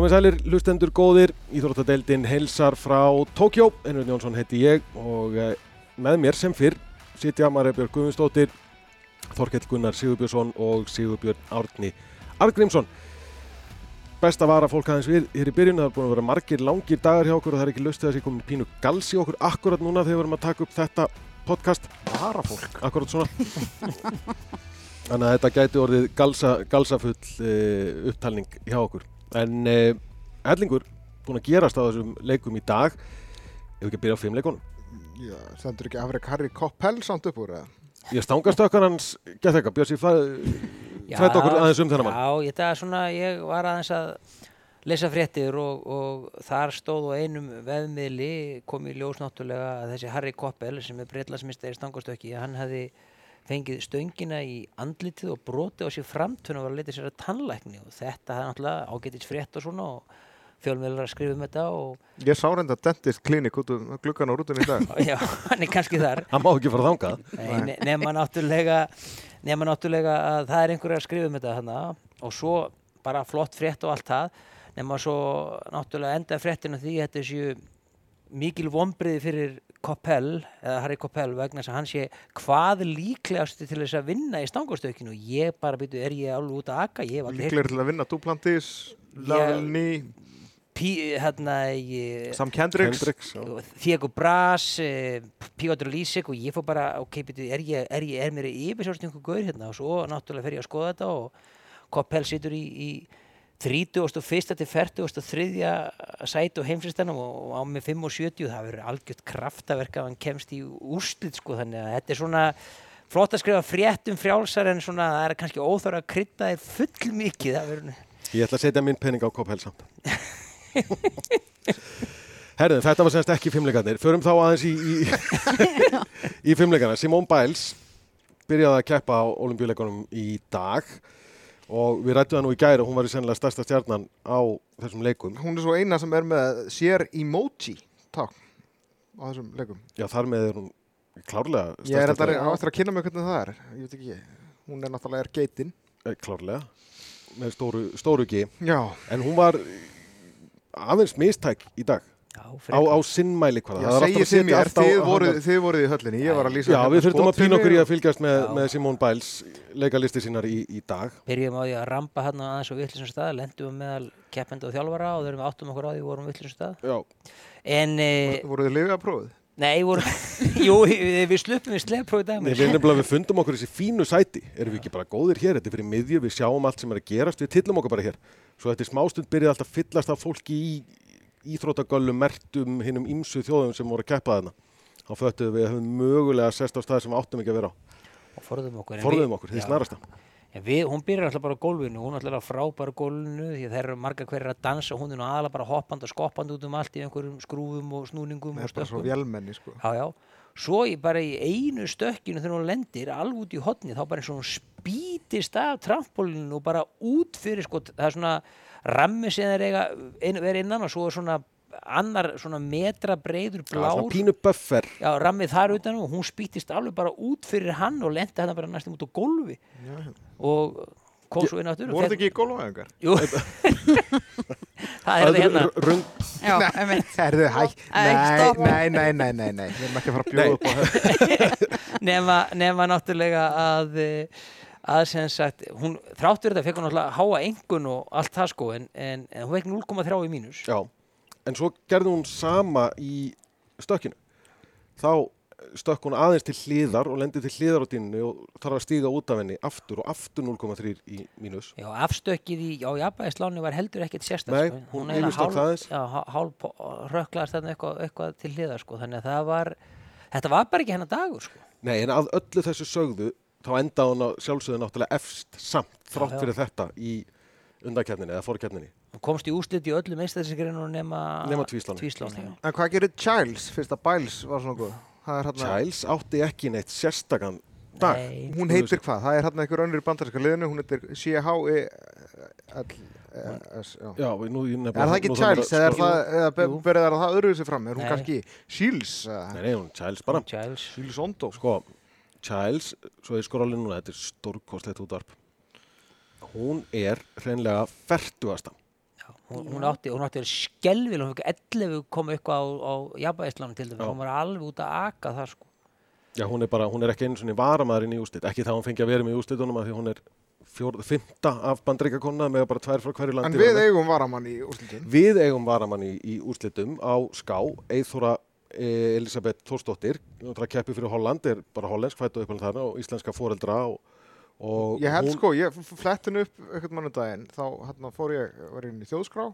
Komið sælir, lustendur góðir, Íþróttadeildin heilsar frá Tókjó, Einrjörn Jónsson heiti ég og eh, með mér sem fyrr sitja Marja Björg Guðmundsdóttir, Þorkell Gunnar Sigurbjörnsson og Sigurbjörn Árni Argrímsson. Best að vara fólk aðeins við hér í byrjun, það er búin að vera margir langir dagar hjá okkur og það er ekki lustið að það sé komin pínu gals í okkur akkurat núna þegar við erum að taka upp þetta podcast. Vara fólk. Akkurat svona. Þannig að þetta gæti orðið galsa, galsafull uh, upptalning hjá okkur. En uh, hellingur búin að gerast á þessum leikum í dag. Ef við ekki að byrja á fimm leikunum. Já, stendur ekki afreg Harry Koppel samt upp úr eða? Ég stangast okkar hans gett eitthvað. Björsi, frætt okkur aðeins um þennan mann. Já, ég, það er svona, ég var aðeins að lesa fréttir og, og þar stóð á einum veðmiðli kom í ljós náttúrulega að þessi Harry Koppel sem er breytlasmistæri stangastöki hann hefði fengið stöngina í andlitið og broti á sér framtunum og var að leta sér að tannlækni og þetta er náttúrulega ágætið frétt og svona og fjölmiðlar að skrifa um þetta og Ég sá reynda dentist klinik út um gluggan á rútunni í dag. já, hann er kannski þar Hann má ekki fara þangað. Nei, ne- nema náttúrulega nema náttúrulega að það er einhverja að skrifa um þetta hana og svo bara flott frétt og allt það nema svo náttúrulega enda fréttina því að þetta séu mikil vonbriði fyrir Koppel eða Harry Koppel vegna þess að hann sé hvað líklegast til þess að vinna í stangastökinu og ég bara byrju, er ég alveg út að akka Líklegir til að vinna Duplantis, Lalni, hérna ég, Sam Kendricks. Hendricks. já. Diego Brás, eh, Piotr Lísek og ég fór bara, ok, byrju, er ég, er ég, er mér yfirsjórnstingu gaur hérna og svo náttúrulega fer ég að skoða þetta og Koppel situr í, í 31. til 43. sæti og heimslistanum og á með 5 og 70 það verður algjört kraftaverk að hann kemst í úrslit sko þannig að þetta er svona flott að skrifa fréttum frjálsar en svona það er kannski óþára að krydda þér full mikið það verður Ég ætla að setja minn penning á Koppel samt. Herðin, þetta var semst ekki fimmleikarnir. Förum þá aðeins í, í, í fimmleikana. Simone Biles byrjaði að keppa á olimpíuleikunum í dag og við rættum það nú í gæri og hún var í sennilega stærsta stjarnan á þessum leikum. Hún er svo eina sem er með sér emoji takk á þessum leikum. Já, þar með er hún klárlega Ég er stærsta þetta á eftir að kynna mig hvernig það er. Ég veit ekki, hún er náttúrulega er geitin. Eh, Klárlega, með stóru, stóru G. Já, En hún var aðeins mistæk í dag Já, á, á sinnmæli hvað. ég segi sem mér, þið voruð, þið voruð í höllinni, ég var að lýsa. Já, hérna við þurftum að pína okkur í að fylgjast með, Já. með Simone Biles leikalisti sínar í, í dag. Byrjum á því að rampa hérna aðeins á vittlisum stað, lendum við meðal keppenda og þjálfara og við áttum okkur á því vorum vittlisum stað. Já, En, e, voruð þið lifið að prófið? nei, voru, jú, við, við sluppum við slepprófið Nei, dæmis. við, nefnilega, við fundum okkur í þessi fínu sæti. Erum við ekki bara góðir hér? Þetta er fyrir miðju, við sjáum allt sem er að gerast, við tillum okkur bara hér. Svo þetta smástund byrjaði alltaf að fyllast af fólki í íþrótagöllum, mertum, hinnum ímsu þjóðum sem voru að keppa þarna. Þá föttuðum við að höfum mögulega sest á staði sem við áttum ekki að vera á. Og forðum okkur. En Forðum okkur, því. En við, hún byrjar alltaf bara á gólfinu, hún er alltaf frábæra gólfinu því að þeir eru marga hverjir að dansa, hún er nú aðalega bara hoppandi og skoppandi út um allt í einhverjum skrúfum og snúningum Það er bara svo vélmenni, sko. Já, já. Svo í bara í einu stökkinu þegar hún lendir alveg út í hotni þá bara eins og hún spýtist af trampolinu og bara út fyrir sko, það er svona rammi sem eiga ein, verið innan og svo er svona annar svona metra breyður blár. buffer. já, rammið þar utan og hún spýtist alveg bara út fyrir hann og lendi hann bara næstum út á gólfi og kom svo inn áttur og Voruð ekki í golfæðingar? Jú, það er þetta hérna Rung, Já, einmitt. Herðu, hæ, nei, nei, nei, nei, nei, nei, við erum ekki að fara að bjóða upp á þetta. nema, nema náttúrulega að að sem sagt, hún þráttur þetta fekk hún náttúrulega háa engun og allt það sko en, en, en hún fekk 0,3 í mínus já. En svo gerði hún sama í stökkinu. Þá stökk hún aðeins til hliðar og lendi til hliðar á dýninu og þarf að stíga út af henni aftur og aftur 0,3 í mínus. Já, afstökkið í, á jafnvægisláni var heldur ekkert sérstætt Nei, sko. hún. Já, hál- hálf rökklaðast þarna eitthvað, eitthvað til hliðar sko þannig að það var, þetta var bara ekki hennar dagur sko Nei, en að öllu þessu sögðu þá enda hún á sjálfsögðu náttúrulega efst samt þrátt já. fyrir þetta í undarkerninni eða fórkerninni. Hún komst í úslit í öllum einstæðisgreinum nema, Nema tvísláni. tvísláni já. En hvað gerir Giles fyrst að Biles var svona góð? Það Giles átti ekki neitt sérstakann dag. Nei, hún heitir hvað? Það er hérna einhver önnur í bandarinska liðinu, hún heitir C-H-E-L-S, ég Er það ekki Giles, eða er að það, það öðruvísi fram? Er hún Nei. kannski Shields, Nei, hún er Giles bara. Giles Ondo? Sko, Giles, svo ég skor alveg núna, þetta er stórkostlegt útvarp. Hún er hreinlega fertugasta. Hún, hún átti, hún átti að vera skelvil, hún fikk 11 koma eitthvað á, á jafnvægislanum til dæmis, Já. hún var alveg út að aka það sko. Já, hún er bara, hún er ekki einu svona varamæðurinn í úslit, ekki það hún fengi að vera með í úslitunum af því hún er fjórð, fymta af bandreikakonna með bara tvær frá hverju landi. En við eigum varamann í úrslitin. Við eigum varamann í, í úrslitum á ská, Eithora e, Elisabeth Þórsdóttir, hún er að keppi fyrir Holland, er bara hollensk, fættu upp þarna og íslenska foreldra og, og Ég held hún, sko, ég flettin upp eitthvað mannudaginn, þá hérna fór ég, var inn í þjóðskrá,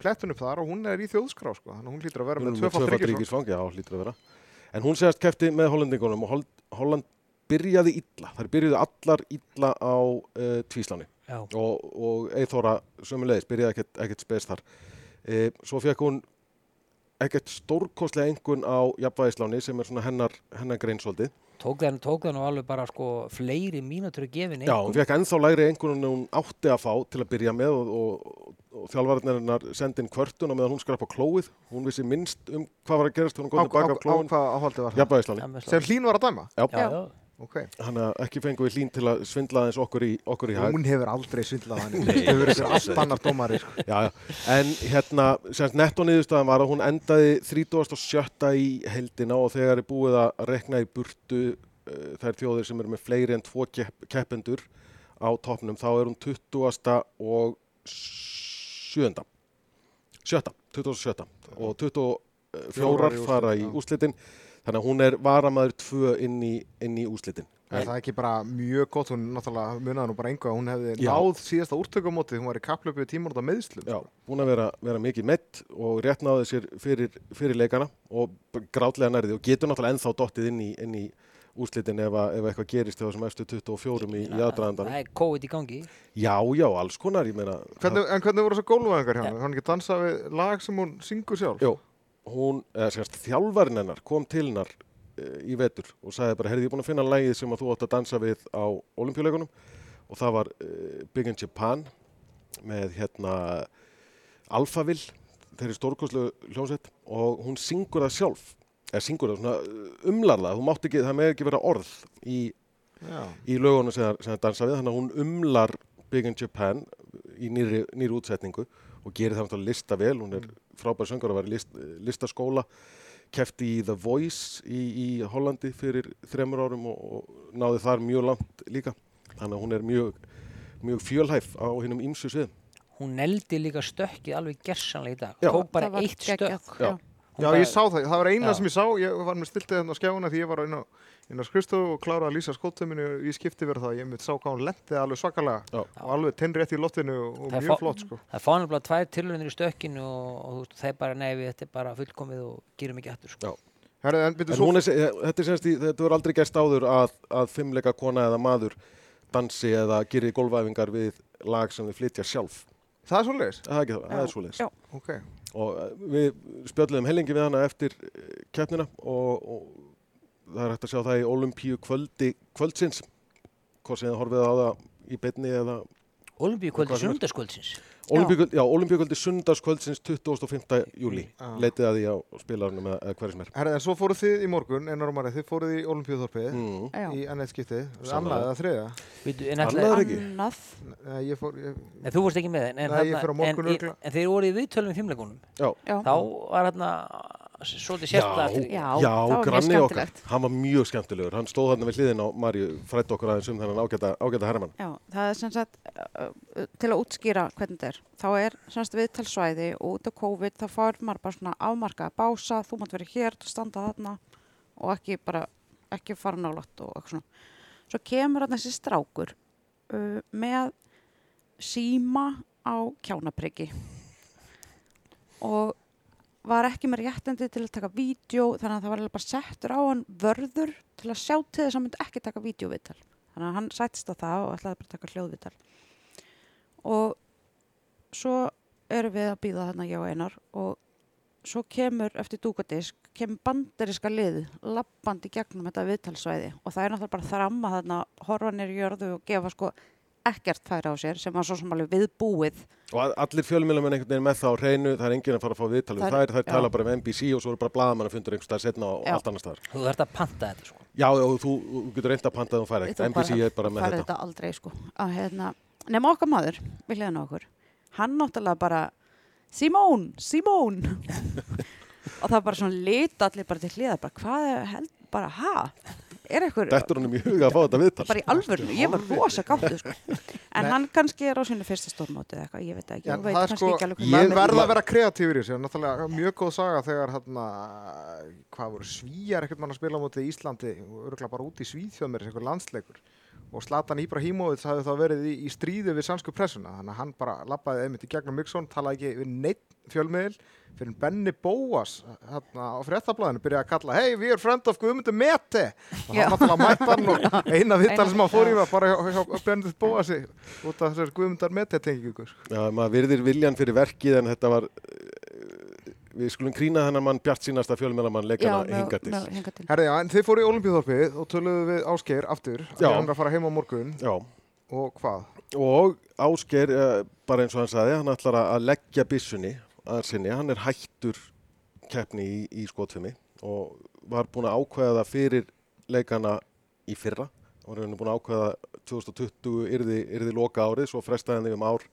flettin upp þar og hún er í þjóðskrá sko, þannig að hún hlýtur að vera hún með ríkisfang, já, hlýtur að vera. En hún segast keppti með hollendingunum og Holl, Holland byrjaði illa, þær byrjuði allar illa á uh, tvísláni. Og, og Eithora sömulegis, byrjaði ekkert, ekkert spes þar. E, svo fekk hún ekkert stórkostlega engun á jafnvægisláni sem er svona hennar, hennar greinsóldi Tók það, tók það nú alveg bara sko fleiri mínútur að gefin Já, hún fekk ennþá lægri engun en hún átti að fá til að byrja með og, og, og þjálfvarnarnar sendi inn kvörtun og meðan hún skrapp á klóið hún vissi minnst um hvað var að gerast hún Á, kom á, tilbaka á klóin hvað áhaldi var það? jafnvægisláni Sem hlín var að dæma? Já. Já, já. Ok. Þannig að ekki fengum við hlín til að svindla aðeins okkur í, okkur í hag Hún hefur aldrei svindlað hann. Hún hefur eitthvað allt annar dómari sko. Já, já, en hérna, semst netto niðurstaðan var að hún endaði 37. í heldina og þegar er búið að rekna í burtu uh, þær þjóðir sem eru með fleiri en tvo kepp, keppendur á toppnum, þá er hún 20. og 7. 7. 27. og 24 Fjórar í fara í úslitin þannig að hún er varamaður 2 inn í, inn í úslitin. Er það ekki bara mjög gott, hún náttúrulega munaði nú bara engu að hún hefði Já. náð síðasta úrtökumótið, hún var í kapplöpið tímúrta meðslum. Já, búin að vera, vera mikið mett og rétt náði sér fyrir, fyrir leikana og grátlega nærði og getur náttúrulega ennþá dottið inn í, inn í úrslitin ef, að, ef eitthvað gerist hjá þessum eftir 24 í, í aðdraðandan. Það er COVID í gangi. Já, já, alls konar, ég meina. Hvernig, en hvernig voru þessar gólfæðingar hjá hann? Hann ekki dansa við lag sem hún syngur sjálf? Jó, hún, eða sérst, þjálfarinn hennar kom til hennar uh, í vetur og sagði bara, herrði, ég búin að finna lægið sem að þú átt að dansa við á olimpíuleikunum og það var uh, Big in Japan með hérna Alphaville, þeirri stórkoslu hljómsveit og hún syngur það sjálf. Eða syngur það svona uh, umlar það, þú mátt ekki, það með ekki vera orð í, í lögunum sem það, dansa við, þannig að hún umlar Big in Japan í nýri, nýri útsetningu og gerir það náttúrulega lista vel, hún er frábær söngur að vera í list, listaskóla kefti í The Voice í, í Hollandi fyrir þremur árum og, og náði þar mjög langt líka þannig að hún er mjög, mjög fjölhæf á hinnum ímsu svið Hún neldi líka stökkið alveg gersanlega í dag. Já. Var eitt stökk. Já. Hún Já, bara- ég sá það. Það var eina Já. sem ég sá. Ég var með stiltið þarna á skjáuna því ég var inn á, á skrifstofu og kláraði að lýsa skóttuminu í skipti verið það. Ég mitt sá hvað hún lendið alveg svakalega Já. og alveg tennrétt í loftinu og Það er mjög flott, sko. Það fá nefnilega tvær tilhörunir í stökkinu og, og þú veist, þeir bara neyfi, þetta er bara fullkomið og gerum ekki aftur. Sko. Herri, en En svo... er, se- þetta er semst í, þetta verður aldrei gerst áður að, að fimmleika kona eða maður dansi eða gerir gólfæfingar við lag sem þau flytja sjálf. Það er svoleiðis? Það er ekki það, það er Já. svoleiðis. Og eh, við spjöldum hellingi við hana eftir eh, keppnina og, og það er hægt að sjá það í Olympíu kvöldi kvöldsins, hvort sem þið horfið á það í beinni eða Olimpíu kvöldi Hvað já, Olympíukvöldi sundagskvöldsins 25. júli. Já. Leitið að því á spilarunum eða, eða hverju sem er. Herri, en svo fóruð þið í morgun, einar og margir, þið fóruð í Olimpíuþorpið Mm. Í annað Sannlega. annað eða þriða. En, Annað er ekki. Annað. Nei, ég fór, ég, en þú vorst ekki með en, en, Nei, en, örugglega. en þeir voru í viðtölum í. Já. Þá var hérna svolítið sérstætt. Já, já, mjög granni okkar, hann var mjög skemmtilegur, hann stóð þarna við hliðin á Marju, frætt okkur aðeins um þennan ágæta, ágæta herramann. Já, það er sem sagt, uh, til að útskýra hvernig þetta er, þá er sem sagt viðtalsvæði og út af COVID þá fár maður bara svona afmarkaða bása, þú mátt vera hér, þú standa þarna og ekki bara, ekki fara nálægt og eitthvað svona. Svo kemur hann þessi strákur uh, með síma á kjánapryggi og var ekki með réttindi til að taka vídeo þannig að það var bara settur á hann vörður til að sjá til þess að hann myndi ekki taka vídeovital þannig að hann sættist á það og ætlaði bara að taka hljóðvital og svo erum við að býða þarna ég og einar og svo kemur eftir dúkadisk kemur banderiska lið lappandi gegnum þetta viðtalsvæði. Og það er náttúrulega bara þramma þarna horfa nýr í jörðu og gefa sko ekkert færa á sér sem var svo sem alveg viðbúið Og að- allir fjölmjölamenn einhvern veginn með það á hreinu, það er enginn að fara að fá viðtalið. Það Það er- er, það er já. tala bara með NBC og svo eru bara blaðamann að fundur einhvers staðar setna og Já. allt annars staðar. Þú þarft að panta þetta sko. Já, og þú, þú getur reynd að panta að þú færi ekkert. NBC er bara með þetta. aldrei sko að hérna, nema okkar maður við hliðan á okkur hann náttúrulega bara Simón, Simón og það bara svona lit allir bara til hliðar, bara hvað er held, bara ha, er eitthvað Dettur honum í huga að fá þetta viðtal. bara í alvörinu, ég var rosa gáttu sko. en hann kannski er á sínu fyrsta stórmóti eða eitthvað, ég veit ekki, hún veit er sko, ekki alveg ég verða að vera kreatífur í þessu, er náttúrulega mjög góð saga þegar hérna, hvað voru svíjar ekkert mann að spila á móti í Íslandi og örgulega bara út í Svíþjóð með þessu einhver landsleikur og Zlatan Ibrahimovic hafði þá verið í, í stríði við sannsku pressuna, þannig að hann bara lappaði einmitt í gegnum Mixon, talaði ekki við neitt fjölmiðil, fyrir Benny Bóas hérna á fréttablaðinu byrjaði að kalla hey, we are friend of Guðmundur Mete. Og hann náttúrulega mætti hann og eina vittal Eina- sem hann fór í var bara hjá, hjá Benny Bóasi út af þessar Guðmundar Mete tengingu sko. Já, maður virðir viljan fyrir verkið en þetta var, við skulum krína þennan mann bjart sínasta fjölmjölamann leikana hinga til. Herði, já, en þið fóru í Olimpíuþorpið og töluðu við Ásgeir aftur, að hann er að fara heim á morgun. Já, og hvað? og Ásgeir, eh, bara eins og hann sagði, hann ætlar að leggja byssunni að sinni, hann er hættur keppni í, í skotfimi og var búin að ákveða það fyrir leikana í fyrra. Og hann er búin að ákveða 2020 yrði, yrði loka árið, svo frestaði hann því um ár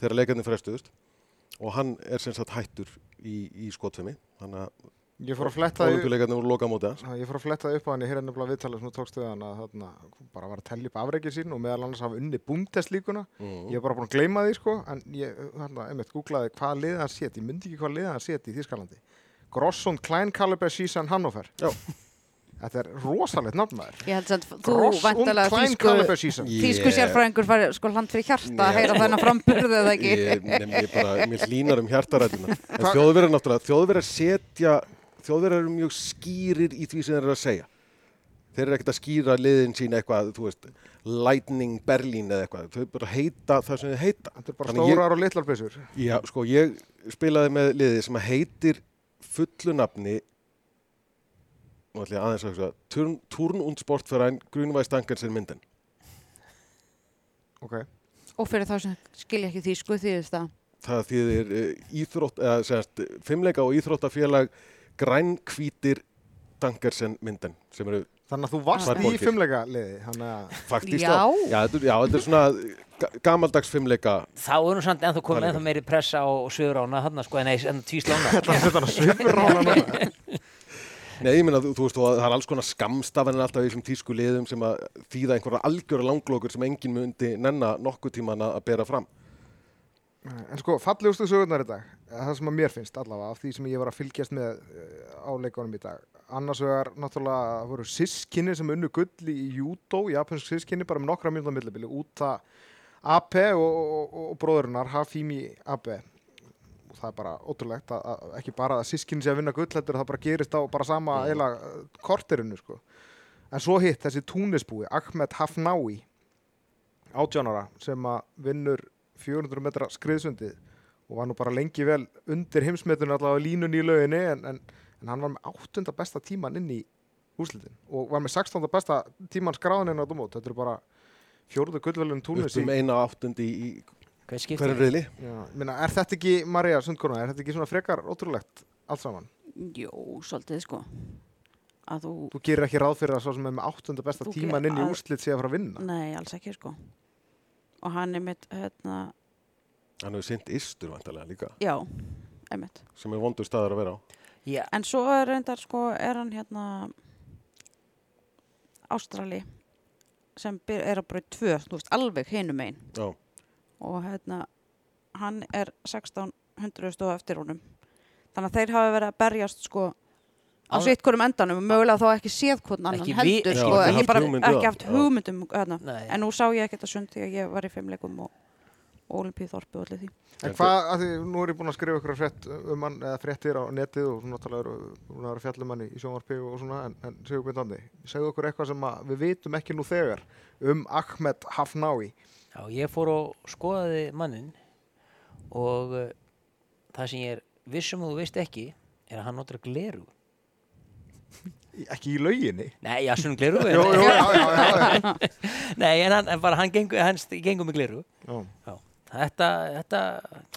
þegar leikarnir frestuðust og hann er sem sagt hættur í, í skotfimi, þannig að Ég fór að fletta því olimpíuleikarnir voru loka mótið hans. Já, Ég fór að fletta upp á hann, heyrði nefnilega viðtalið sem þú tókst við hann að þarna, bara var að tellja upp afreikið sín og meðal annars hafa unni búmteslíkuna. Mm. Ég er bara búin að gleyma því sko, en ég, þarna, einmitt, googlaði hvað liðið hann set, ég myndi ekki hvað liðið hann set í Þískalandi. Grossund Kleinkaliber Sísan Hannover. Já. Þetta er rosalegt nafnæður. ég held sem þú væntalega þýsku þýsku sérfræðingur fari sko land fyrir hjarta að heyra þennan framburðu eða ekki Ég, nefn, ég bara, mér hlínar um hjartarætuna. Þjóðverðar náttúrulega, þjóðverðar setja, þjóðverðar eru mjög skýrir í því sem þeir eru að segja. Þeir eru ekkert að skýra liðin sín eitthvað, þú veist, Lightning Berlin eða eitthvað. Þau bara heita það sem þau heita. Þetta er bara Þannig ég- stórar og litlar byssur. Já, sko, ég spilaði með liðið sem að heitir fullu nafni, nú ætlum ég aðeins að hugsa, Turn, Turn und Sportverein Grunvæs Dankersen mynden. Ok. og fyrir þá sem skilja ekki þýsku þýðist það það þýðir uh, íþrótt, eða semast, fimmleika og íþróttafélag grænkvítir Dankersen mynden sem eru Þannig að þú varst Tvær í fimmleika liði, þannig að faktískt Já. já, þetta, er- já, þetta er svona ga- gamaldags fimmleika Þá er nú samt ennþá komið ennþá meiri pressa á sögur ána hann sko en, en tvíslóna. það setja hann að svipur á hana. Nei, ég meina, þú, þú veist, það er alls konar skamstafanir alltaf í þessum tísku liðum sem að þýða einhverja algjöra langlókur sem enginn myndi nenna nokkuð tíman að bera fram. En sko, fallegustu sögurnar í dag, það sem að mér finnst allavega, af því sem ég var að fylgjast með eh, á leikunum í dag. Annars vegar náttúrulega voru sískinni sem unnu gull í júdó, japansk sískinni, bara með nokkra mjönda millibili, út að AP og, og, og, og bróðurinnar, Hafimi AP. Það er bara ótrúlegt að, að ekki bara að sískinni sé að vinna gull, þetta er það bara gerist á bara sama Mm. eiginlega eh, korterinu, sko. En svo hitt þessi túnisbúi, Ahmed Hafnawi, átjánara, sem að vinnur 400 metra skriðsundið og var nú bara lengi vel undir heimsmetun allavega línun í lauginni en, en, en hann var með áttunda besta tíman inn í úrslitin og var með 16. besta tíman skráðin inn á dumót þetta eru bara fjóruðu gullvelun túnis upp um eina áttundi í Hvað reyðli. Já, minna, er þetta ekki, Marja Sundkorna, er þetta ekki svona frekar ótrúlegt allt saman? Jó, svolítið sko. Að þú, Þú gerir ekki ráð fyrir að svo sem er með áttunda besta tíman inn í úrslit sé að fara að vinna? Nei, alls ekki sko. Og hann er mitt, hérna Hann hefur sint ystur vantarlega líka, já, einmitt. Sem er vondur staður að vera á. Já, en svo er reyndar sko, er hann hérna Ástrali sem er að bröð tvö, þú veist, alveg hinum einn Já, og hérna hann er 1600 stóð eftir honum þannig að þeir hafa verið að berjast sko á sitt hverjum endanum og mögulega þá ekki séð hvern annan Ekki vi- heldur Já, sko, ekki ekki, bara, hugmynd um ekki haft Já. hugmyndum hérna. En nú sá ég ekki þetta sund því að ég var í fimmleikum og olimpíuþorpi og allir því En hvað, að því nú er ég búin að skrifa ykkur frétt um hann, eða fréttir á netið og svona búin að vera fjallum hann í sjónvarpi og svona, en, en segjum við þannig, segðu okkur eitthvað sem að við vitum ekki nú þegar um Ahmed Hafnawi. Já, ég fór og skoðaði mannin og uh, það sem ég er vissum að þú veist ekki er að hann notar gleru. Í- Ekki í lauginni. Nei, já, svona gleru. Jú, jú, já, já, já, já. Nei, en hann, en bara hann gengur, hann gengur með gleru. já. Já. Þetta, þetta,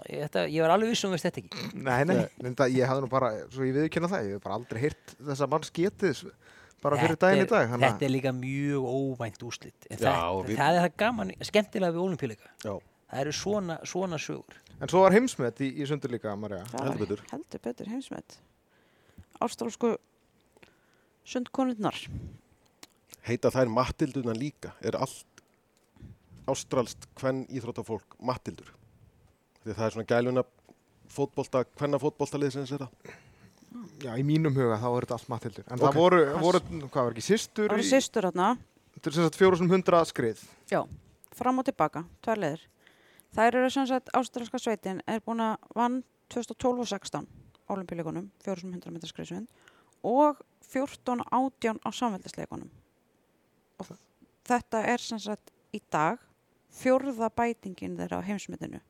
þetta, ég var alveg vissum að þú veist þetta ekki. Nei, nei, en það, ég hafði nú bara, svo ég viðkynna það, ég hef bara aldrei heyrt þessa manns getið bara fyrir Þetta daginn í dag. að- Þetta er líka mjög óvænt úslit. En Já, það, við- það er það gaman, skemmtilega við olimpíuleika. já. Það eru svona, svona sögur. En svo var heimsmet í, í sundur líka, Marja. Heldur betur. Heldur betur heimsmet. Ástrálsku sundkonurnar. Heita þær Mattildunar líka? Er allt ástralst hvern íþróttafólk Mattildur? Því það er svona gæluna fótbolta, hvenna fótboltalið sem er það? Já, í mínum huga þá er þetta allt matildur. En Ok. það voru, voru, hvað var ekki, systur Það í, eru systur þarna, þetta er sem sagt fjóru sem hundra skrið. já, fram og tilbaka, tvær leðir. Þær eru sem sagt, ástrálska sveitin er búin að vann 2012 og 16 olimpíuleikunum, 400 metra skriðsvind og 14 og 18 á samveldisleikunum. Og þetta er sem sagt í dag fjórða bætingin þeirra á heimsmyndinu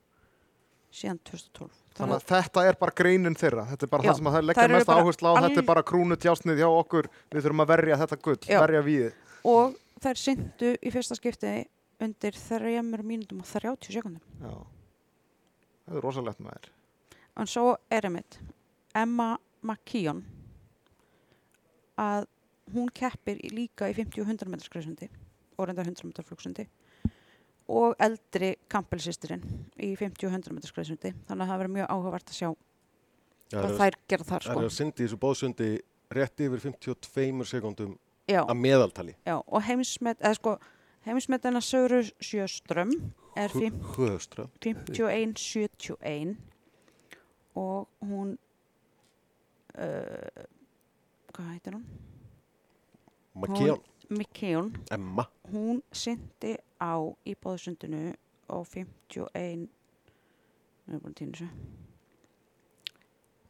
síðan 2012. Þannig að þetta er bara greinin þeirra. Þetta er bara Já, það sem að það leggja mest áherslu á. Þetta alg- er bara krúnutjásnið hjá okkur. Við þurfum að verja þetta gull, Já. verja við. og þær syndu í fyrsta skipti undir 3 mínútum og 30 sekundum. Já. Það er rosalegt með þér. En svo er einmitt Emma McKeon að hún keppir líka í 50 og 100 metrar skrifsundi og reyndar 100 metrar flugsundi og eldri Campbell-sistirinn í 50 og 100 metrar skrifsundi þannig að það verður mjög áhugavert að sjá Já, hvað það þær gera þar er sko. að syndi í þessu bóðsundi rétt yfir 52 sekundum að meðaltali. já, og heimsmet, eða sko heimsmetina Söru Sjöström er fimm- Höðstra. 51-71 og hún uh, hvað heitir hún? McKeown Emma. hún syndi á í bóðsundinu á 51 við erum búin að týna þessu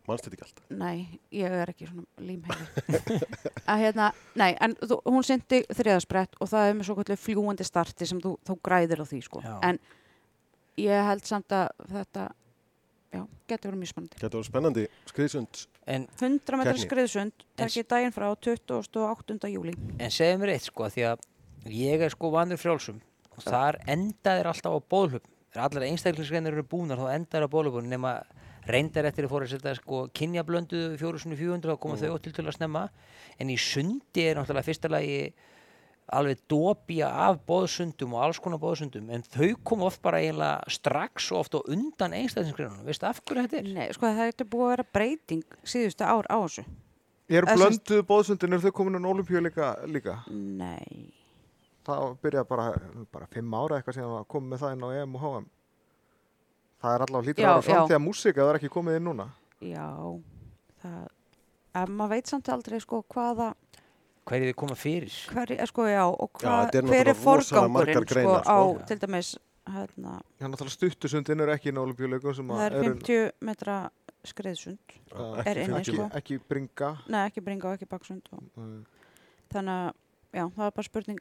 Manst þetta ekki allt? nei, ég er ekki svona límheilig að hérna, nei, en þú, hún syndi þriðasprett og það er með svo kvöldu fljúandi starti sem þú, þú græðir á því sko Já. en ég held samt að þetta já, getur verið mjög spennandi Þetta var spennandi skriðsund. En, 100 metrar skriðsund tekið daginn frá 28. júli en segðu mér eitt sko, því að ég er sko vanur frjálsum og þar endaðir alltaf á bóðhlöpum. Þegar allar einstaklingsgreinir eru búnar þá endaðir á bóðhlöpum nema reyndar eftir að fóra að setja sko kynjablöndu 400-400 þá koma Mm. þau ótt til til að snemma en í sundi er náttúrulega fyrsta lagi alveg dópía af bóðsundum og alls konar bóðsundum en þau koma oft bara eiginlega strax og oft á undan einstaklingsgreinunum veistu af hverju þetta er? Nei, sko það er búið að vera breyting síðustu ár á þessu er er blönduð bóðsundin, er þau komin á olimpíu líka, líka? Nei, Það byrjaði bara, bara fimm ára eitthvað að koma með það inn á EM og HM. Það er allavega Já, vera já. framtíða músík að það er ekki komið inn núna. já það, ef maður veit samt aldrei sko hvaða Hverju þið koma fyrir? hver, eh, sko já, og Já, hva, þetta er hver er forgangurinn sko, greinar, á sko. til dæmis hérna, er náttúrulega stuttusundin er ekki inn á olimpíu leikum sem það að er eru 50 metra skriðsund Já, er inni, ekki, sko. ekki bringa. Nei, ekki bringa og ekki baksund og, þannig að já, það er bara spurning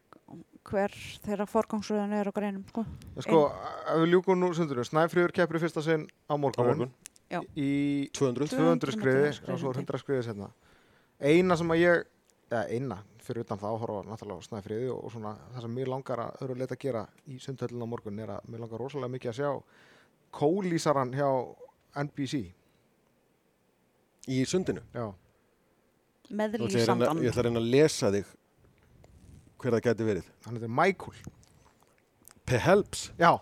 hver þeirra forgangsröðan er á greinum sko. Sko, ef við ljúkum nú sundunum, Snæfríður keppir í fyrsta sinn á á morgun, í 200. 200 skriði skriði. og svo 100 skriði setna. Eina sem að ég, eða eina, fyrir utan það að horfa náttúrulega á Snæfríði og, svona það sem mér langar að öru leita að gera í sundhöllin á morgun er að mér langar rosalega mikið að sjá kólísaran hjá NBC. Í sundinu. Já, með Nú ætla ég, að reyna, lísandan ég ætla að reyna að lesa þig hver það geti verið. hann heitir Michael. P. Helps. Já,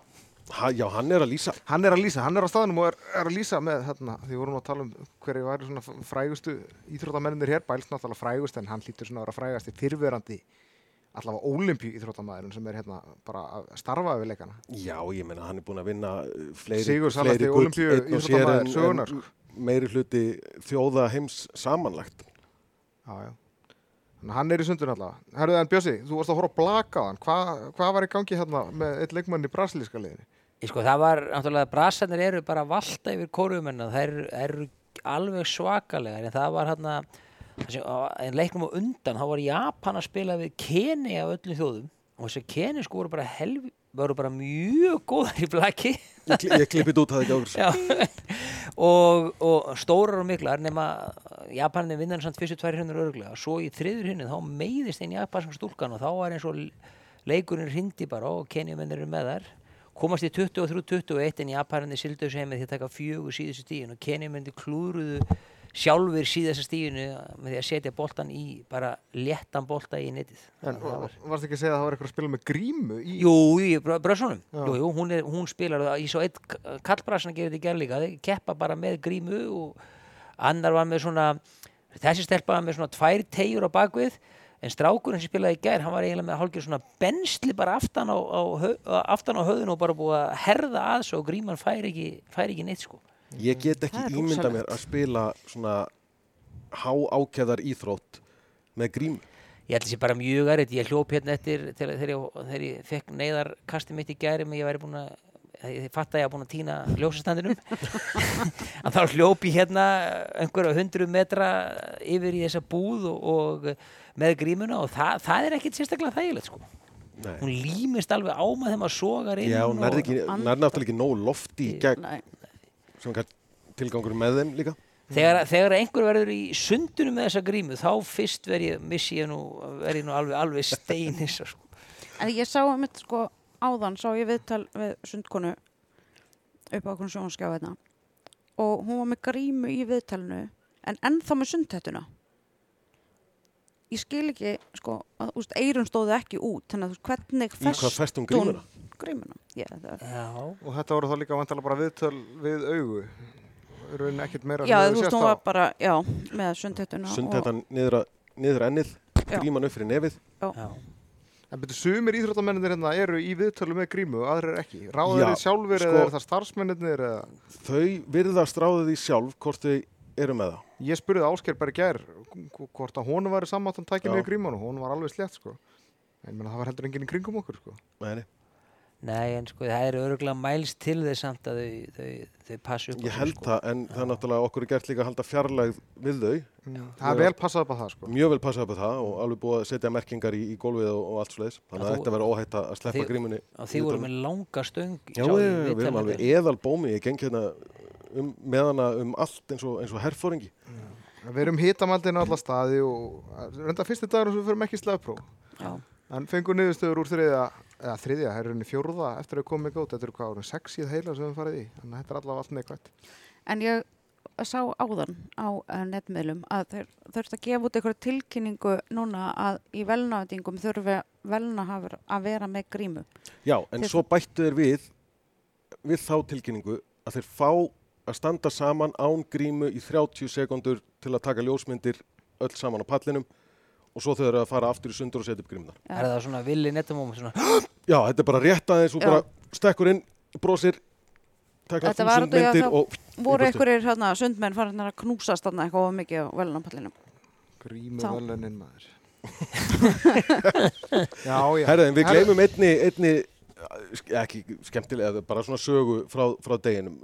Ha, já, hann er að lýsa. hann er að lýsa, hann er á staðnum og er, er að lýsa með þarna, því við vorum nú að tala um hverju væri svona frægustu íþróttamennir hér, bælst náttúrulega frægust en hann hlýtur svona að vera frægasti fyrverandi allavega ólimpíu íþróttamæðurinn sem er hérna bara að starfa við leikana. Já, ég meina, hann er búin að vinna uh, fleiri, íþróttamaður en, sögunnar, en sko. meiri hluti þjóða heims samanlagt. Já, já. Að hann er í sundun allavega. Herruðu en Bjössi, þú varst að horfa á blaka á hann. Hva, hvað var í gangi hérna með eitt leikmann í brasilíska liðinni? Sko, það var, náttúrulega, brasarnir eru bara að valta yfir kóruumennar, það eru, eru alveg svakalegar, en það var hérna, en leiknum á undan, þá var Japan að spila við Keni af öllum þjóðum og þessi Keni sko voru bara helvi, voru bara mjög góðar í blaki. Ég, ég klippið út að þetta áður. Já, og, og stórar og miklar nema Japaninni vinnan samt fyrstu tvær hrunnur örglega svo í þriður hrunnið þá meiðist einn japansk stúlkan og þá var eins og leikurinn hrindi bara og kenjumennir eru með þar komast í 23-21 en Japaninni sildu þessu heimið því að taka fjögur síðustu stíðin og kenjumennir klúruðu sjálfur síðast stífinu með því að setja boltan í bara léttan bolta í netið. En Það var- varst ekki að segja að það var eitthvað að spila með grímu í... Jú, í brö- brössunum. Jú, jú, hún, er, hún spilar í svo eitt kallbrassan gerir þetta í gerð líka. Þeir keppa bara með grímu og annar var með svona þessi stelpa var með svona tvær tegjur á bakvið en strákurinn sem spilaði í gær hann var eiginlega með hálfgjör svona bensli bara aftan á, á, hau- aftan á höfðun og bara búið að herða að svo og gríman fær ekki, fær ekki neitt sko Ég get ekki Það ímynda mér að spila svona há ákveðar íþrótt með grímu. Ég held þessi bara mjög erfitt, ég hljóp hérna eftir þegar, þegar, ég, þegar ég fekk neyðarkasti mitt í gæri með ég væri búin að ég fatt að ég var búin að týna ljósastandinum að þá hljóp ég hérna einhverja hundru metra yfir í þessa búð og, og með grímuna og það, það er ekkit sérstaklega þægilegt sko. Nei. Hún límist alveg á maður þegar maður sogar inn Já, hún nærði náttúrulega ekki nóg lofti í gegn Nei. Kann tilgangur með þeim líka. Þegar, þegar einhver verður í sundunum með þessa grímu þá fyrst verð ég, missi ég nú, verð ég nú alveg, alveg steinis sko. En ég sá um þetta sko áðan, sá ég viðtal við sundkonu upp á okkur sjónskjá hérna og hún var með grímu í viðtalinu en ennþá með sundhettuna. Ég skil ekki, sko, að úst, eirun stóðu ekki út, þannig að hvernig Í hvað fest festum grímuna? Grímuna? Já, það er, Já, Og þetta voru þá líka vantilega bara viðtöl við augu. Í rauninni ekkert meira já þú veist, hún var bara, já, með sundhettuna. Sundhetan niður, að- niður ennið, Já. gríman upp fyrir nefið. já. En betur sumir íþróttamennir hérna eru í viðtölu með grímu og aðrir ekki. Ráða Já, þeir sjálfur sko- eða er það starfsmennir eða... Þau virðast ráðið í sjálf hvort þau eru með það. Ég spurði Ásker bara í gær hvort að honum væri samátt hann tækið Já. með grímanu. Hún var alveg slett sko. En ég meina, það var heldur enginn í kringum okkur sko. Nei, nei. En sko það er öruglega mælst til þess samt að þau, þau, þau passi upp á Ég sig, held sko. það, en það er náttúrulega okkur er gert líka að halda fjarlægð við þau. Það er vel passað upp á það sko. Mjög vel passað upp á það og alveg búið að setja merkingar í, í gólfið og, og allt svoleiðis. Þannig að þetta verður óhætt að sleppa Þið- grímunni. Og þið voru með langa stöng Já, ég já, við erum alveg eðal bómi. Ég geng hérna um, með hana um allt eins og, eins og herfóringi. Við erum hitamaldinu alla staði og reynda fyrsti dagur sem við fyrir En fengum niðurstöður úr þriðja, eða þriðja, það er rauninni fjórða eftir að koma ekki út. Þetta eru hvað árum, sex íð heila sem við farið í. Þannig að þetta er allavega allt neikvægt. En ég sá áðan á uh, netmiðlum að þeir þurft að gefa út einhverja tilkynningu núna að í velnaðingum þurfi velnahafur að vera með grímu. Já, en Til- svo bættu þeir við, við þá tilkynningu að þeir fá að standa saman án grímu í 30 sekundur til að taka ljósmyndir öll saman á pallinum og svo þau eru að fara aftur í sundur og setja upp grímunar. Er það svona villi nettumum svona, Já, þetta er bara rétt aðeins og Já. bara stekkur inn, brosir, taka Þetta var þúsund út í að myndir það- og Voru einhverjir hérna, sundmenn farin að knúsast þarna eitthvað of mikið á velnapallinum? Grímu Þá. velunin maður. já, já. Herðin, við gleymum einni, einni ekki skemmtilega, bara svona sögu frá, frá deginum.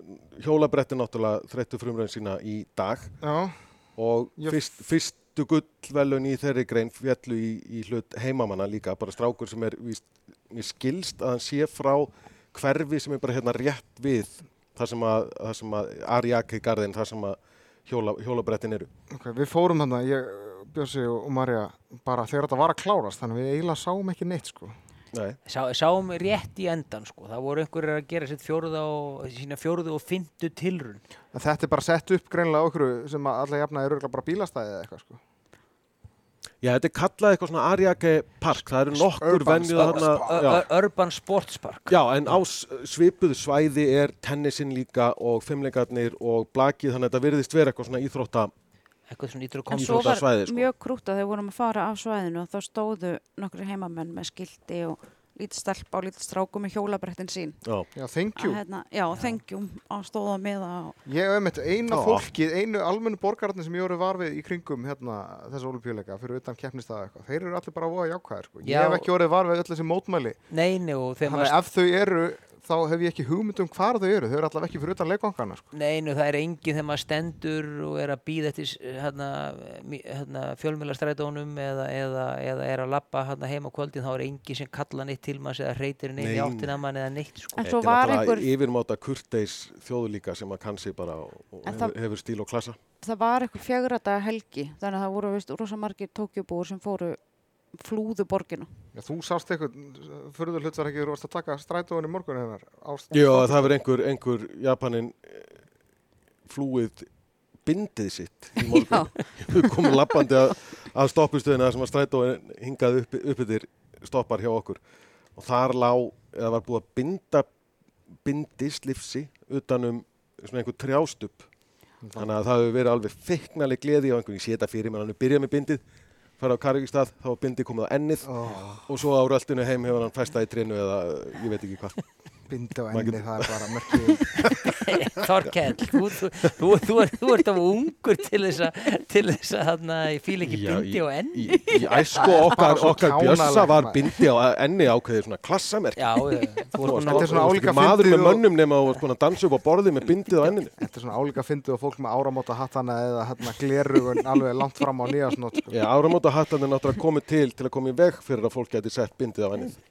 Hjólabretti náttúrulega þreyttu frumröðin sína í dag Já, og Ég- fyrst, fyrstu gullvelun í þeirri grein fjallu í, í hlut heimamanna líka, bara strákur sem er mér skilst að hann sé frá hverfi sem er bara hérna rétt við það sem að, það sem að Ariake garðin, það sem að hjóla, hjólabrettin eru. ok, við fórum hann ég, Bjössi og Marja, bara þegar þetta var að klárast, þannig við eiginlega sáum ekki neitt, sko. Sá, sáum rétt í endan sko, það voru einhverjir að gera og, sína fjóruðu og fyndu tilrun. En þetta er bara sett upp greinlega á okkur sem að alla jafna eru bara bílastæði eða eitthvað, sko. Já, þetta er kallað eitthvað svona Ariake park, það eru nokkur Sports þarna. Urban Sports Park. Já, en á svipuðu svæði er tennisinn líka og fimmleikarnir og blakið, þannig að þetta virðist vera eitthvað svona íþrótta. Eitthvað svona ítur að En koma. svo var sko. mjög krútt að þeir vorum að fara af svæðinu og þá stóðu nokkru heimamenn með skildi og lítið stelpa og lítið stráku með hjólabrettin sín. Já, Já, thank Að, you. hérna, já, þengjum á stóða miða og Ég hef meitt eina Já. fólkið, einu almennu borgararnir sem ég voru var við í kringum hérna þessu olimpíuleika fyrir utan keppnistæða eitthvað. Þeir eru allir bara voða jákvæðir, sko. Ég hef ekki orðið var við öll þessi mótmæli. Neini og þá hef ég ekki hugmynd um hvar þau eru. Þau eru allavega ekki fyrir utan leikvangana, sko. Neinu, það er enginn þegar maður stendur og er að býða eftir hérna, mi- hérna, fjölmjölastrætónum eða, eða, eða er að lappa hérna, heim á kvöldin þá er enginn sem kalla neitt til manns eða reytir neitt í Nei. áttina mann eða neitt sko. En þetta svo er var náttúrulega einhver- yfirmáta kurteis þjóðu líka sem að kann sig bara og hefur, það- hefur stíl og klassa. það var eitthvað fjögrata helgi þannig að það voru veist rosa margir tókjubúur sem fóru flúðu borgina. Já, þú sást eitthvað, fyrir hlut var ekki, þú varst að taka strætóin í morgun hennar. Já, það verður einhver, einhver Japanin eh, flúið bindið sitt í morgun. Við komum lappandi að, að stoppistöðina sem að strætóin hingað upp, upp yfir stoppar hjá okkur og þar lá, eða var búið að binda bindislifsi utanum svona einhver trjástup þannig að það hefur verið alveg feiknali gleði á einhvern, ég sé þetta fyrir mér, hann er byrjað með bindið fara á Karvíkstað, þá var bindið komið á ennið og svo á röltinu heim hefur hann fæstað í trinu eða ég veit ekki hvað. Bindi á Maður enni, það er bara merkið Þorkell, þú, þú, þú, þú, er, þú ert af ungur til þess að til þess að hann ég fíl ekki Já, bindi á enni. í, í æsku okkar, okkar bjössa var bindi á enni ákveðið svona klassamerk Þetta að er svona álíka maður með mönnum nema svona dansa upp á borði með bindið á enninu. Þetta er svona álíka fyndið og fólk með áramóta hattana eða hérna glerugun alveg langt fram á nýjasnót sko. Já, áramóta hattan er náttúrulega komið til til að koma í veg fyrir að fólk geti sett bindið á ennið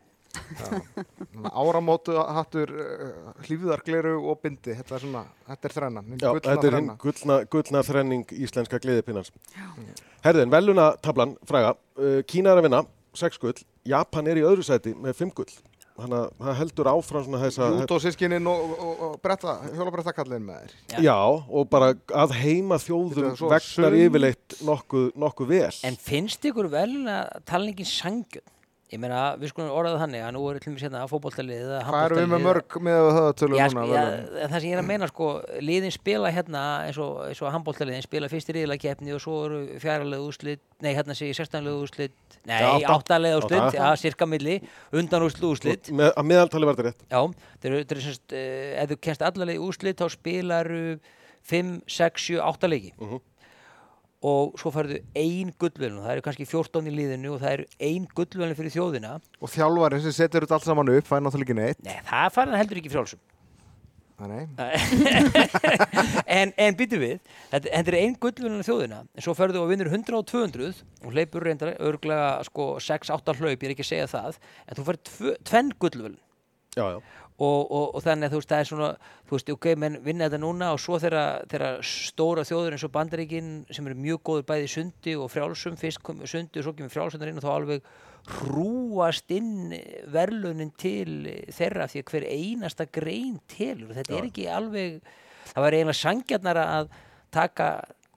Áramótu hattur, uh, hlýfðar gleru og bindi Þetta er svona, þetta er þrennan Já, gullna þetta er hinn gullna, gullna þrenning íslenska gleðipinnans. Herðin, veluna tablan, fræga, uh, Kína er að vinna, 6 gull, Japan er í öðru sæti með 5 gull. Þannig að það heldur áfram svona þessa... Jút og sískinin og, og, og bretta, hjólabrætta kallin með þér Já. Já, og bara að heima þjóðum vegnar sund. yfirleitt nokkuð, nokkuð vel. En finnst ykkur vel að talningin sangjum? Ég meina, við skulum orðað þannig að nú er mér hérna fótboltalið eða Hvað erum við með mörg með það tölu Já, núna? sko, já, það sem ég er að meina sko, liðin spila hérna eins og, eins og handbóltaliðin spila fyrst í riðlakeppni og svo eru fjaralega úrslit, nei hérna sé ég sextanlega úrslit, nei áttalega úrslit, Átta. já, cirka milli, undan úrslit úrslit, Með, að meðaltali verður rétt. já, þeir eru semst, uh, ef þú kennst allarlega úrslit þá spilaru 5, 6, 7, 8 leiki Mhm. Og svo færðu ein gullvelun og það eru kannski 14 í liðinu og það eru ein gullvelun fyrir þjóðina. Og þjálfarinn sem setur þetta allt saman upp, fær náttúrulega ekki neitt. Nei, það fara heldur ekki frjálsum. En, en býtu við, þetta, þetta er ein gullvunna þjóðina, en svo ferðu og vinnur 100 og 200 og hleypur reyndar örglega sko 6-8 hlaup, ég er ekki að segja það. En þú tvö- tvenn já. Og, og, og þannig að þú veist það er svona, þú veist, ok, menn vinna þetta núna og svo þegar stóra þjóður eins og bandaríkin sem eru mjög góður bæði sundi og frjálsum fyrst kom sundi og svo kemur frjálsundar inn og þá alveg hrúast inn verlunin til þeirra því að hver einasta grein telur og þetta Já. er ekki alveg það var eiginlega sangjarnar að taka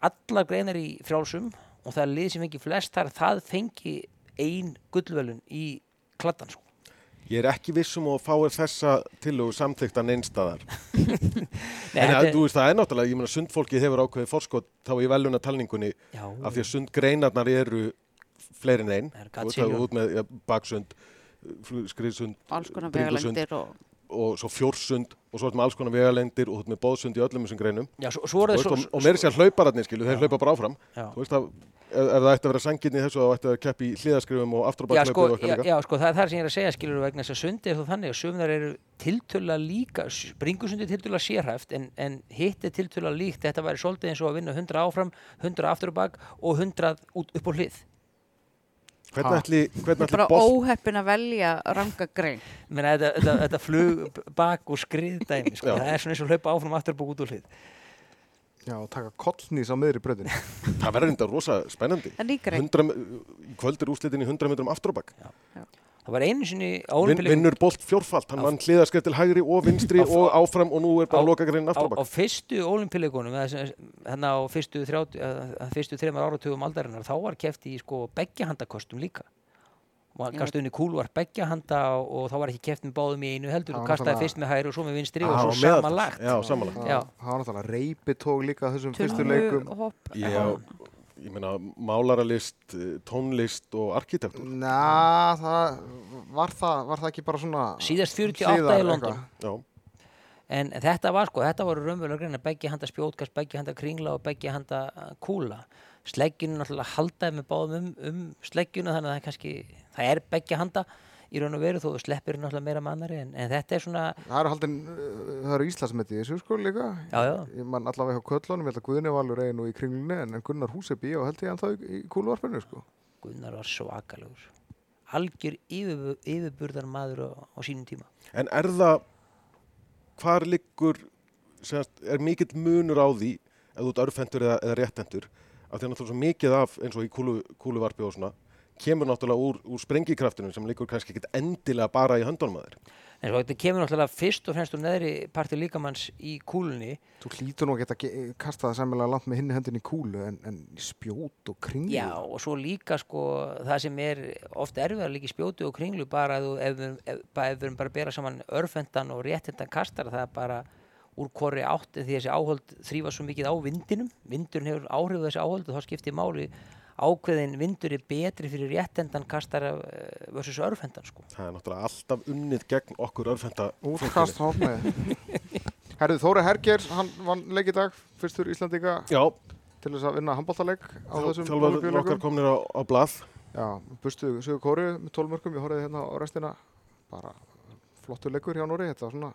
allar greinar í frjálsum og það er lið sem fengi flest þar það fengi ein gullvelun í kladdan sko. Ég er ekki vissum að fáir þessa tillögu samþyktan einstæðar. Nei, En að, þú veist, það er náttúrulega, ég meina, sundfólkið hefur ákveðið forskot þá í veluna talningunni Já. af því að sundgreinarnar eru fleiri en einn. Það er Þú veist, gatsilljón. það er út með ja, baksund, skriðsund, alls konar Bringusund. vegalengdir og og svo fjórsund og svo ertu með alls konar vegalengdir og þú ert með bóðsund í öllum þessum greinum. Já, svo, svo Þú veist, svo, og, og meiri sér hlaupararnir, skilu, þeir hlaupa bara áfram. Þú veist að ef, ef það ætti að vera sangirni í þessu þá ætti að keppi í hliðaskrifum og aftur og já, bak sko, og eitthvað já, sko, það er það sem ég er að segja skilur vegna þess að sundi er þó þannig að sömur eru tiltöla líka, springusundi tiltöla sérhæft en, en hitt er tiltöla líkt. Þetta væri svolítið eins og að vinna 100 áfram 100 aftur og bak og 100 út upp á hlið Hvernig ætli, hvernig ætli bara óheppin að velja ranga grein Menna, þetta, þetta, þetta flug bak og skriðdæmi sko. Já. það er svona eins og hlaupa áfram aftur og bak út á hlið já, og taka kollnís á miðri bröðinu það verður enda rosa spennandi. en ný grein 100, í kvöld er úrslitin í 100 metrum aftur og bak. Það var einu sinni á Vin, Ólympíuleikum- vinnur bolt fjórfalt, hann Á- vann hliðaskref til hægri og vinstri Á- og áfram og nú er bara á- lokagreinin á, aftur og á bak. fyrstu ólimpileikunum þannig á fyrstu, 30, að fyrstu þreymar áratugum aldarinnar þá var keft í sko beggjahandakostum líka og Já. kastaði unni kúlvar beggjahanda og, og þá var ekki keft með báðum í einu heldur og kastaði fyrst með hægri og svo með vinstri Ah, og á svo meðaltal. samanlagt Já, samanlagt. Það var náttúrulega reypi tók líka þessum fyrstu leikum ég meina málaralist, eh, tónlist og arkitektur. Ná, það var það, var það ekki bara svona síðast 48 hliðar í London? Já, en þetta var sko, þetta voru raunverulega greina beggjahanda spjótkast, beggjahanda kringla og beggjahanda kúla sleggjunu náttúrulega haldaði með báðum um, um sleggjunu þannig að það er kannski það er beggjahanda í raun og veru þó sleppir náttúrulega meira mannari en, en þetta er svona, Það eru haldin, uh, það eru Íslandsmeti í þessu sko líka. Já já. Ég man allavega hjá köllunum, ég held að Guðni Valur einu í kringlunni en Gunnar Húsebi og held ég hann þá í, í kúluvarpinu sko. Gunnar var svakalegur. Algjör yfir, yfirburðar maður á, á sínum tíma. En er það, hvar liggur, semast, er mikill munur á því ef þú ert örfendur eða, eða réttendur, af því að náttúrulega svo mikið af eins og í kúlu, kúluvarpi og svona, kemur náttúrulega úr, úr sprengikraftinu sem liggur kannski ekkit endilega bara í höndunum að þér. En svo þetta kemur náttúrulega fyrst og fremst úr neðri parti líkamanns í kúlunni. Þú hlýtur nú að geta ge- kastað það sæmilega langt með hinni hendin í kúlu en, en í spjót og kringlu. Já, og svo líka sko það sem er oft erfiðar líka í spjótu og kringlu bara ef, við- ef, bara- ef við erum bara að bera saman örfendan og réttendan kastar það er bara úr hvori átt en því þessi áhöld þrýfa svo mikið á vindinum vindurinn hefur áhrif ákveðin vindur er betri fyrir réttendan kastara eh, versus örfendan sko. Það er náttúrulega alltaf unnið gegn okkur örfenda Útkast hófnið. Herðu Þóri Herger, hann vann leik í dag, fyrstur Íslandika Já, til þess að vinna handbóltaleik á þessum þjálfarinn okkar komnir á, á blað. Já, bustu Sigur Kóri með 12 mörgum, ég horfði hérna á restina, bara flottur leikur hjá Nóri, þetta var svona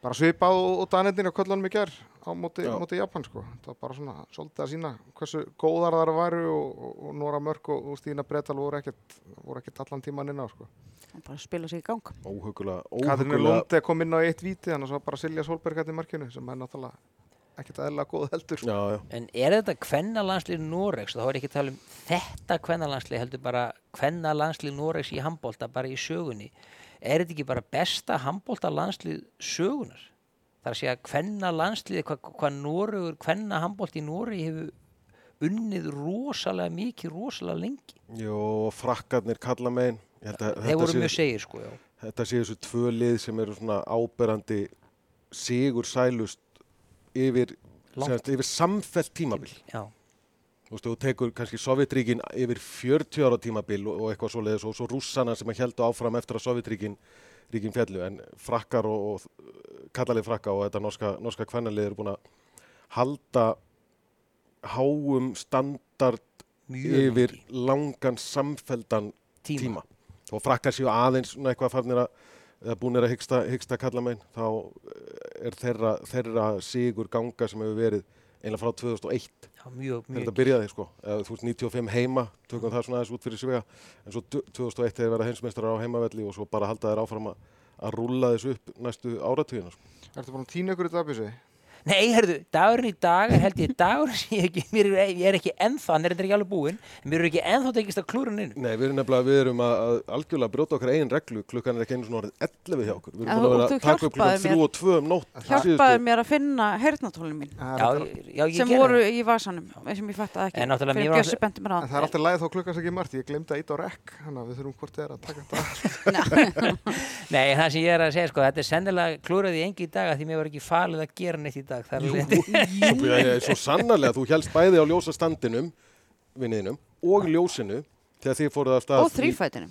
bara svipað og, og danendin á köllunum í ger á móti, Já. móti Japan sko. Það var bara svona svolítið að sína hversu góðar þar væru og, og, og Nóra Mörk og, og Stína Bretal voru ekkert, voru ekkert allan tíman inn á sko. og bara spila sig í gang Óhugulega, óhugulega. Lóndi kom inn á eitt víti þannig að svo var bara Silja Solberg hætti markinu sem er náttúrulega ekkert aðeinslega góð heldur Já, já. En er þetta kvennalandslið Noregs þá er ekki að tala um þetta kvennalandslið heldur bara kvennalandslið Noregs í handbólta bara í sögunni er þetta ekki bara besta handbóltalandslið sögunar þar að segja kvennalandslið hvað hva Noregur, kvenna handbólt í Noregi hefur unnið rosalega mikið, rosalega lengi Jó, frakkarnir kalla megin. Þeir voru mjög segir sko já. þetta séu þessu tvö lið sem eru svona áberandi sigur sælust yfir, yfir samfellt tímabil. Já. Þú veist, þú tekur kannski Sovjetríkin yfir 40 ára tímabil og, og eitthvað svoleiðis og svo rússana sem að heldu áfram eftir að Sovjetríkin ríkin fjallu en frakkar og, og kallalið frakka og þetta norska, norska kvennalið eru búin að halda háum standard Mjög yfir lengi. langan samfeldan tíma, tíma. og frakkar séu aðeins svona eitthvað farnir að eða búinir að hyggsta, hyggsta kalla megin þá er þeirra, þeirra sigur ganga sem hefur verið einlega frá 2001 Já, mjög, mjög þetta byrjaði sko eða, þú veist 95 heima, tökum það svona aðeins út fyrir svega en svo 2001 þegar verða heimsmeistrar á heimavelli og svo bara halda þeir áfram að, að rúlla þessu upp næstu áratugina sko. Ertu búin að týna ykkur í dagbísi? Nei, herðu, dagurinn í dag er held ég dagur sem ég, ekki, mér er, ég er ekki ennþá, hann er þetta ekki alveg búinn, mér er ekki ennþá tekist að klúra hann inn. Nei, við erum nefnilega, við erum að, að algjörlega brjóta okkar eigin reglu, klukkan er ekki einu svona orðið 11 hjá okkur, við En erum búin að vera að taka upp klukkan hjálpaðir 3 og 2 um nótt hjálpaði mér að finna heyrnatólin mín Já, já, ég sem voru í vasanum sem ég fætti ekki fyrir var Bjössi bendi mér á En það. er alltaf lægið þá klukkan sem ég glemdi að íta á rekk, þannig að við þurfum hvort þið er að taka þetta. Nei, það sem ég að dag að að. Það er alveg- Svo, sannarlega, þú helst bæði á ljósa standinum, vinniðinum, og ljósinu þegar þið fóruð af stað og þrýfætinum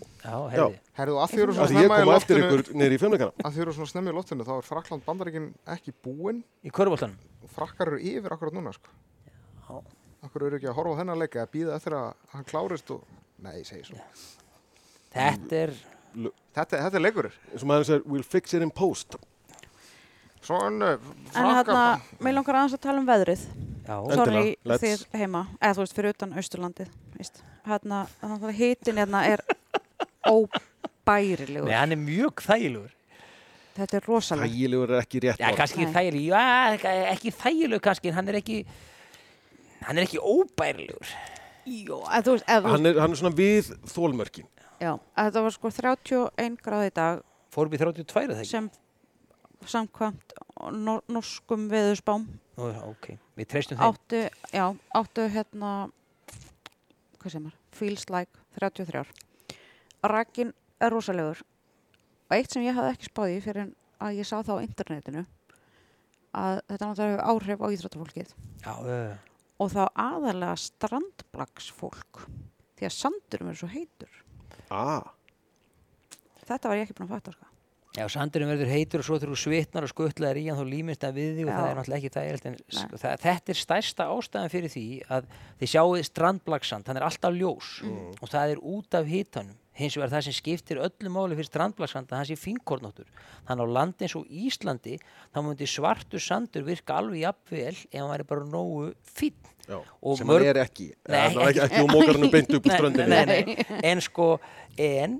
að því Að ég snemma í kom loftinu, ykkur niður í fjölmleikana. að því eru svona snemma í loftinu, þá er Frakland bandaríkin ekki búinn Í körfóltanum. og frakkar eru yfir akkurat núna, sko. Já. Akkur eru ekki að horfa á þennan leika að býða eftir að hann klárist og, nei, segi svo. Þetta er, Þetta, þetta er leikurur. Eins og maður segir, we'll fix it in post. En hérna, mér langar aðeins að tala um veðrið. Let's. þið heima. Eða þú veist fyrir utan Austurlandið hérna, þannig að hitin hérna er óbærilegur. Nei, hann er mjög þægilegur. þetta er rosalega Þægilegur er ekki rétt Já, kannski þægilegur, já, ekki þægilegur kannski, en hann er ekki, hann er ekki óbærilegur. Jó, eða þú veist, Hann er, hann er svona við þólmörkin. já, að þetta var sko 31 gráð í dag. Fórum við 32 þegar ekki? sem samkvæmt nor norskum já, ok, við treystum þeim. áttu, já, áttu hérna hvað sem er, feels like 33 Rakin er rosalegur. Og eitt sem ég hafði ekki spáð í fyrir en að ég sá það á internetinu að þetta náttúrulega hefur áhrif á íþróttafólkið. Já, uh, og þá aðalega strandblagsfólk því að sandurum er svo heitur. Ah, þetta var ég ekki búin að fatta sko. Já, sandurinn verður heitur og svo þú svitnar og skuttlaðir í hann þá límist það við því og Já. það er náttúrulega ekki það sko, það, þetta er stærsta ástæðan fyrir því að þið sjáuð strandblagsand, hann er alltaf ljós og það er út af hitanum hins vegar það sem skiptir öllu máli fyrir strandblagsand að hann sé fínkornóttur þannig á landi eins og Íslandi þá myndi svartu sandur virka alveg jafnvel ef hann væri bara nógu fín já. Og sem mörg- hann er ekki. Nei, Nei, ekki, ekki úr mókarinu beint upp úr ströndinni. nei, nei, nei. en sko en,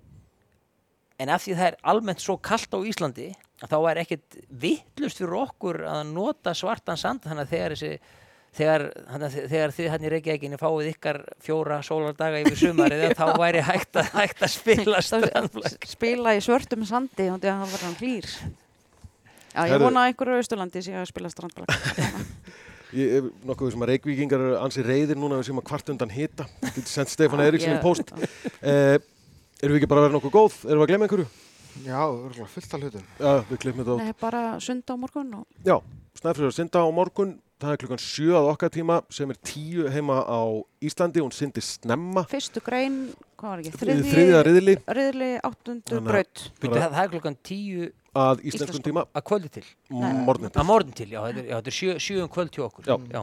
en af því það er almennt svo kallt á Íslandi að þá er ekkert vittlust fyrir okkur að nota svartan sand þannig að þegar þessi þegar, þegar þið hann í Reykjavíkinni fáið ykkar fjóra sólardaga yfir sumarið þá væri hægt að, hægt að spila strandflag spila í svörtum sandi og það var hann hlýr Já, ég vona að einhverju austurlandi sé að spila strandblag Ég er nokkuð sem að reykvíkingar eru ansi reyðir núna við sem að kvart undan hita. Sendt Stefán Eiríksson í post. Eh, erum við ekki bara að vera nokkuð góð? Erum við að glemja einhverju? Já, örgulega fullt af hlutum. Já, við glemjum þetta á. Nei, bara sunda á morgun og Já, Snæfriður synda á morgun. Það er klukkan 7 að okkar tíma sem er 10 heima á Íslandi. Hún syndi snemma. fyrstu grein, hvað var ekki, Þriðja riðli riðli áttundu braut Byrju, það, er klukkan tíu að íslenskum tíma að kvöldi til morgun. að morgun til, já, þetta er, já, þetta er sjö, sjö um kvöld hjá okkur Já. já.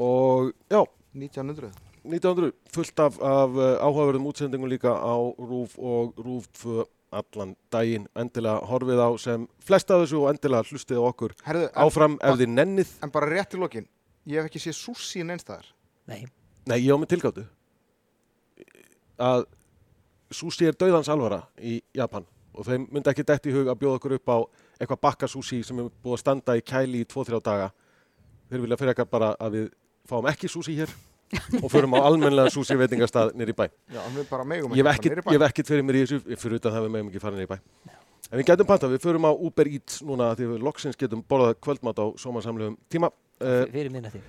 Og já, 1900. 1900 fullt af, af uh, áhugaverðum útsendingum líka á RÚF og RÚF 2 allan daginn endilega horfið á sem flest af þessu og endilega hlustið okkur Herðu, en, áfram ef þið nennið en bara rétt í lokin. Ég hef ekki séð sushi neinstæðar. Nei, Nei, ég á mig tilgáttu að sushi er dauðans alvara í Japan og þeim myndi ekki dætt í hug að bjóða okkur upp á eitthvað bakka sushi sem er búið að standa í kæli í 2-3 daga þeir vilja fyrir ekkert bara að við fáum ekki sushi hér og förum á almennlega sushi veitingastað nýr í bæ. Já, bara megum niður í bæ. ég hef ekkert fyrir mér í þessu fyrir utan það við meðum ekki fara í bæ. En við getum panta, við förum á Uber Eats núna því við loksins getum borðað kvöldmat á sómansamlegum tíma. Uh, fyrir minnati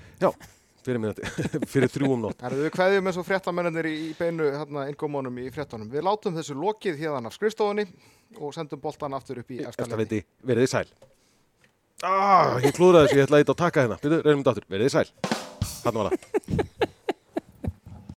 fyrir, minnati, fyrir þrjúum nótt. Herðu, við kveðjum eins og fréttamennir í, beinu hérna, ingómónum í fréttunum. Við látum þessu lokið hérna af skrifstofunni og sendum boltan aftur upp í eftir eftir að veiti, verið þið sæl. Ah, ég klúðraði þessu, ég ætla að eitthvað að taka hérna. Byrju, reynum þetta aftur, verið þið sæl. Þarna var það